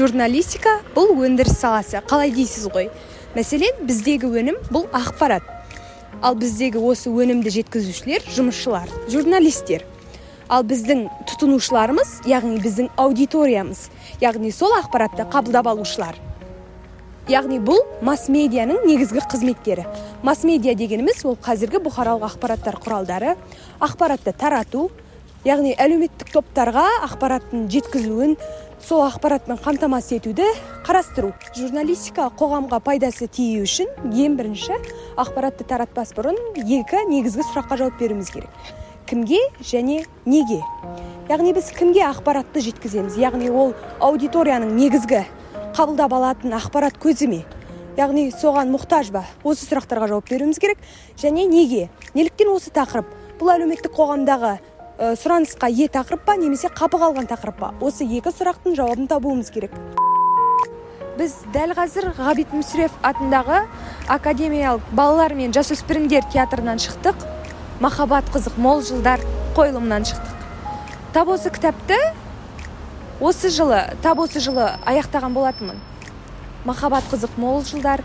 журналистика бұл өндіріс саласы. Қалай дейсіз ғой? Мәселен біздегі өнім бұл ақпарат. Ал біздегі осы өнімді жеткізушілер жұмысшылар журналистер. Ал біздің тұтынушыларымыз яғни біздің аудиториямыз яғни сол ақпаратты қабылдап алушылар. Яғни бұл масс медианың негізгі қызметтері. Масс медиа дегеніміз ол қазіргі бұқаралық ақпараттар құралдары ақпаратты тарату яғни әлеуметтік топтарға ақпараттың жеткізуін сол ақпаратпен қамтамасыз етуді қарастыру. Журналистика қоғамға пайдасы тию үшін ең бірінші ақпаратты таратпас бұрын екі негізгі сұраққа жауап беруіміз керек. Кімге және неге? Яғни біз кімге ақпаратты жеткіземіз? Яғни ол аудиторияның негізгі қабылдап алатын ақпарат көзі ме? Яғни соған мұқтаж ба? Осы сұрақтарға жауап беруіміз керек. Және неге? Неліктен осы тақырып? Бұл әлеуметтік қоғамдағы сұранысқа ие тақырып па немесе қапы қалған тақырып па? Осы екі сұрақтың жауабын табуымыз керек. Біз дәл қазір ғабит мүсірев атындағы академиялық балалар мен жасөспірімдер театрынан шықтық. Махаббат қызық мол жылдар қойылымынан шықтық. Тап осы кітапты осы жылы тап осы жылы аяқтаған болатынмын. Махаббат қызық мол жылдар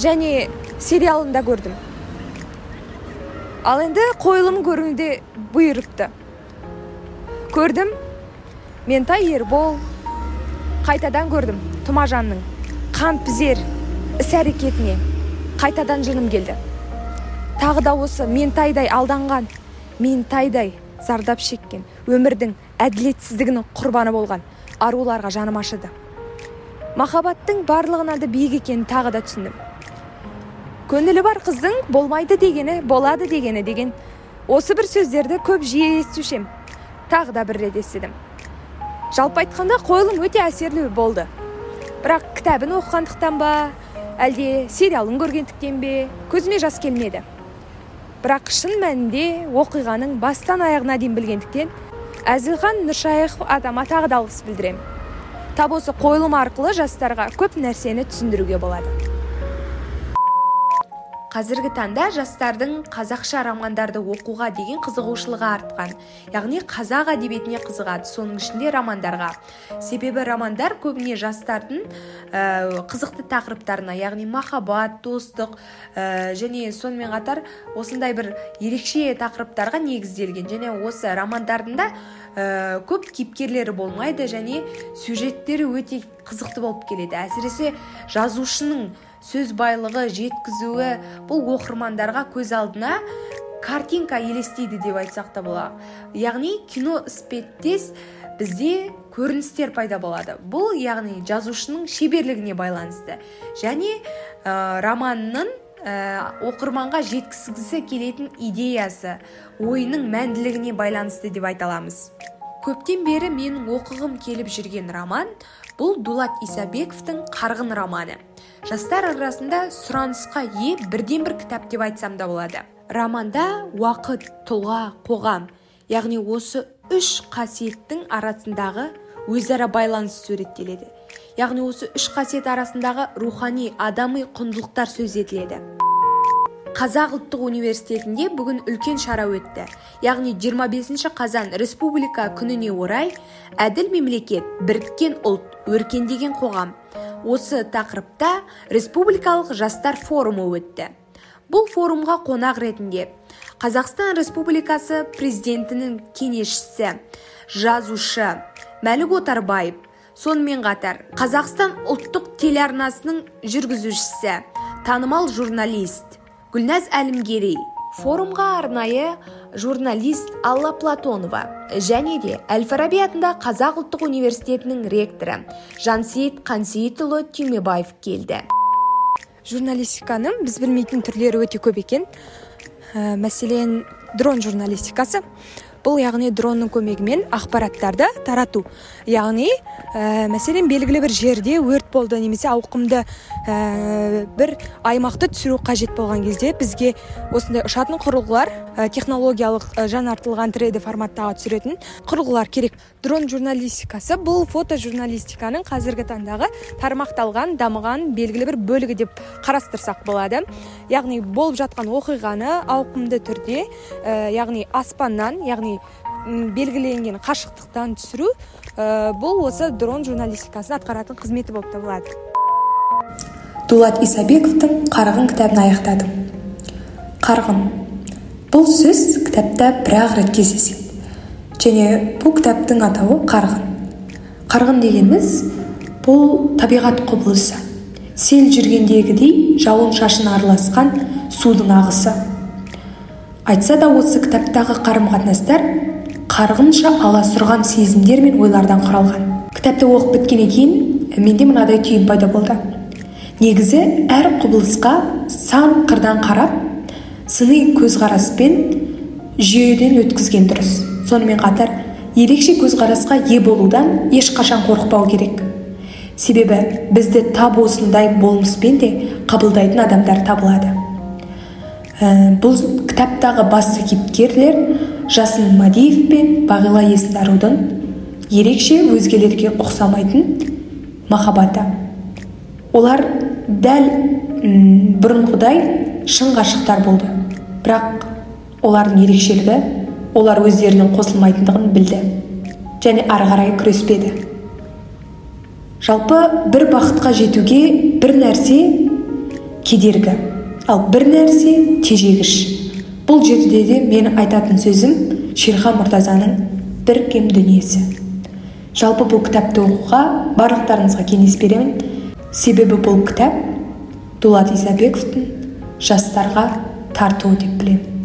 және сериалында көрдім. Ал енді қойылым көруді бұйырыпты көрдім. Ментай ербол. Қайтадан көрдім. Тұмажанның қан пізер іс әрекетіне қайтадан жыным келді. Тағы да осы ментайдай алданған ментайдай зардап шеккен өмірдің әділетсіздігінің құрбаны болған аруларға жаным ашыды. Махаббаттың барлығынан да биік екенін тағы да түсіндім. Көңілі бар қыздың болмайды дегені болады дегені деген осы бір сөздерді көп жиі естуші тағы да бір рет естідім. Жалпы айтқанда қойылым өте әсерлі болды. Бірақ кітабын оқығандықтан ба әлде сериалын көргендіктен бе көзіме жас келмеді. Бірақ шын мәнінде оқиғаның бастан аяғына дейін білгендіктен әзілхан нұршайықов атама тағы да алғыс білдіремін тап осы қойылым арқылы жастарға көп нәрсені түсіндіруге болады. Қазіргі таңда жастардың қазақша романдарды оқуға деген қызығушылығы артқан. Яғни қазақ әдебиетіне қызығады соның ішінде романдарға. Себебі романдар көбіне жастардың ә, қызықты тақырыптарына яғни махаббат достық ә, және сонымен қатар осындай бір ерекше тақырыптарға негізделген. Және осы романдардың да ә, көп кейіпкерлері болмайды және сюжеттері өте қызықты болып келеді. Әсіресе жазушының сөз байлығы жеткізуі бұл оқырмандарға көз алдына картинка елестейді деп айтсақ та болады яғни кино іспеттес бізде көріністер пайда болады. Бұл яғни жазушының шеберлігіне байланысты. Және ә, романның ә, оқырманға жеткізгісі келетін идеясы ойының мәнділігіне байланысты деп айта аламыз. Көптен бері менің оқығым келіп жүрген роман бұл дулат исабековтың қарғын романы. Жастар арасында сұранысқа ие бірден бір кітап деп айтсам да болады. Романда уақыт тұлға қоғам яғни осы үш қасиеттің арасындағы өзара байланыс суреттеледі. Яғни осы үш қасиет арасындағы рухани адами құндылықтар сөз етіледі қазақ ұлттық университетінде бүгін үлкен шара өтті. Яғни 25 қазан республика күніне орай әділ мемлекет біріккен ұлт өркендеген қоғам осы тақырыпта республикалық жастар форумы өтті. Бұл форумға қонақ ретінде қазақстан республикасы президентінің кеңесшісі жазушы мәлік отарбаев сонымен қатар қазақстан ұлттық телеарнасының жүргізушісі танымал журналист гүлназ әлімгерей форумға арнайы журналист алла платонова және де әл фараби атындағы қазақ ұлттық университетінің ректоры жансейіт қансейітұлы түймебаев келді. Журналистиканың біз білмейтін түрлері өте көп екен. Ә, мәселен дрон журналистикасы. Бұл яғни дронның көмегімен ақпараттарды тарату. Яғни ә, мәселен белгілі бір жерде өрт болды немесе ауқымды ә, бір аймақты түсіру қажет болған кезде бізге осындай ұшатын құрылғылар ә, технологиялық ә, жаңартылған 3D форматтағы түсіретін құрылғылар керек. Дрон журналистикасы бұл фотожурналистиканың қазіргі таңдағы тармақталған дамыған белгілі бір бөлігі деп қарастырсақ болады. Яғни болып жатқан оқиғаны ауқымды түрде ә, яғни аспаннан яғни белгіленген қашықтықтан түсіру ә, бұл осы дрон журналистикасын атқаратын қызметі болып табылады. Дулат исабековтың қарғын кітабын аяқтадым. Қарғын бұл сөз кітапта бір ақ рет кездеседі. Және бұл кітаптың атауы қарғын қарғын дегеніміз бұл табиғат құбылысы. Сел жүргендегідей жауын шашын араласқан судың ағысы. Айтса да осы кітаптағы қарым қатынастар қарғынша аласұрған сезімдер мен ойлардан құралған. Кітапты оқып біткеннен кейін менде мынадай түйін пайда болды. Негізі әр құбылысқа сан қырдан қарап сыни көзқараспен жүйеден өткізген дұрыс. Сонымен қатар ерекше көзқарасқа ие болудан ешқашан қорықпау керек. Себебі бізді тап осындай болмыспен де қабылдайтын адамдар табылады. Бұл кітаптағы басты кейіпкерлер жасын мадиев пен бағила есенарудың ерекше өзгелерге ұқсамайтын махаббаты. Олар дәл бұрынғыдай шын ғашықтар болды. Бірақ олардың ерекшелігі олар өздерінің қосылмайтындығын білді және ары қарай күреспеді. Жалпы бір бақытқа жетуге бір нәрсе кедергі. Ал бір нәрсе тежегіш. Бұл жерде де менің айтатын сөзім шерхан мұртазаның бір кем дүниесі жалпы бұл кітапты оқуға барлықтарыңызға кеңес беремін. Себебі бұл кітап дулат исабековтың жастарға тартуы деп білемін.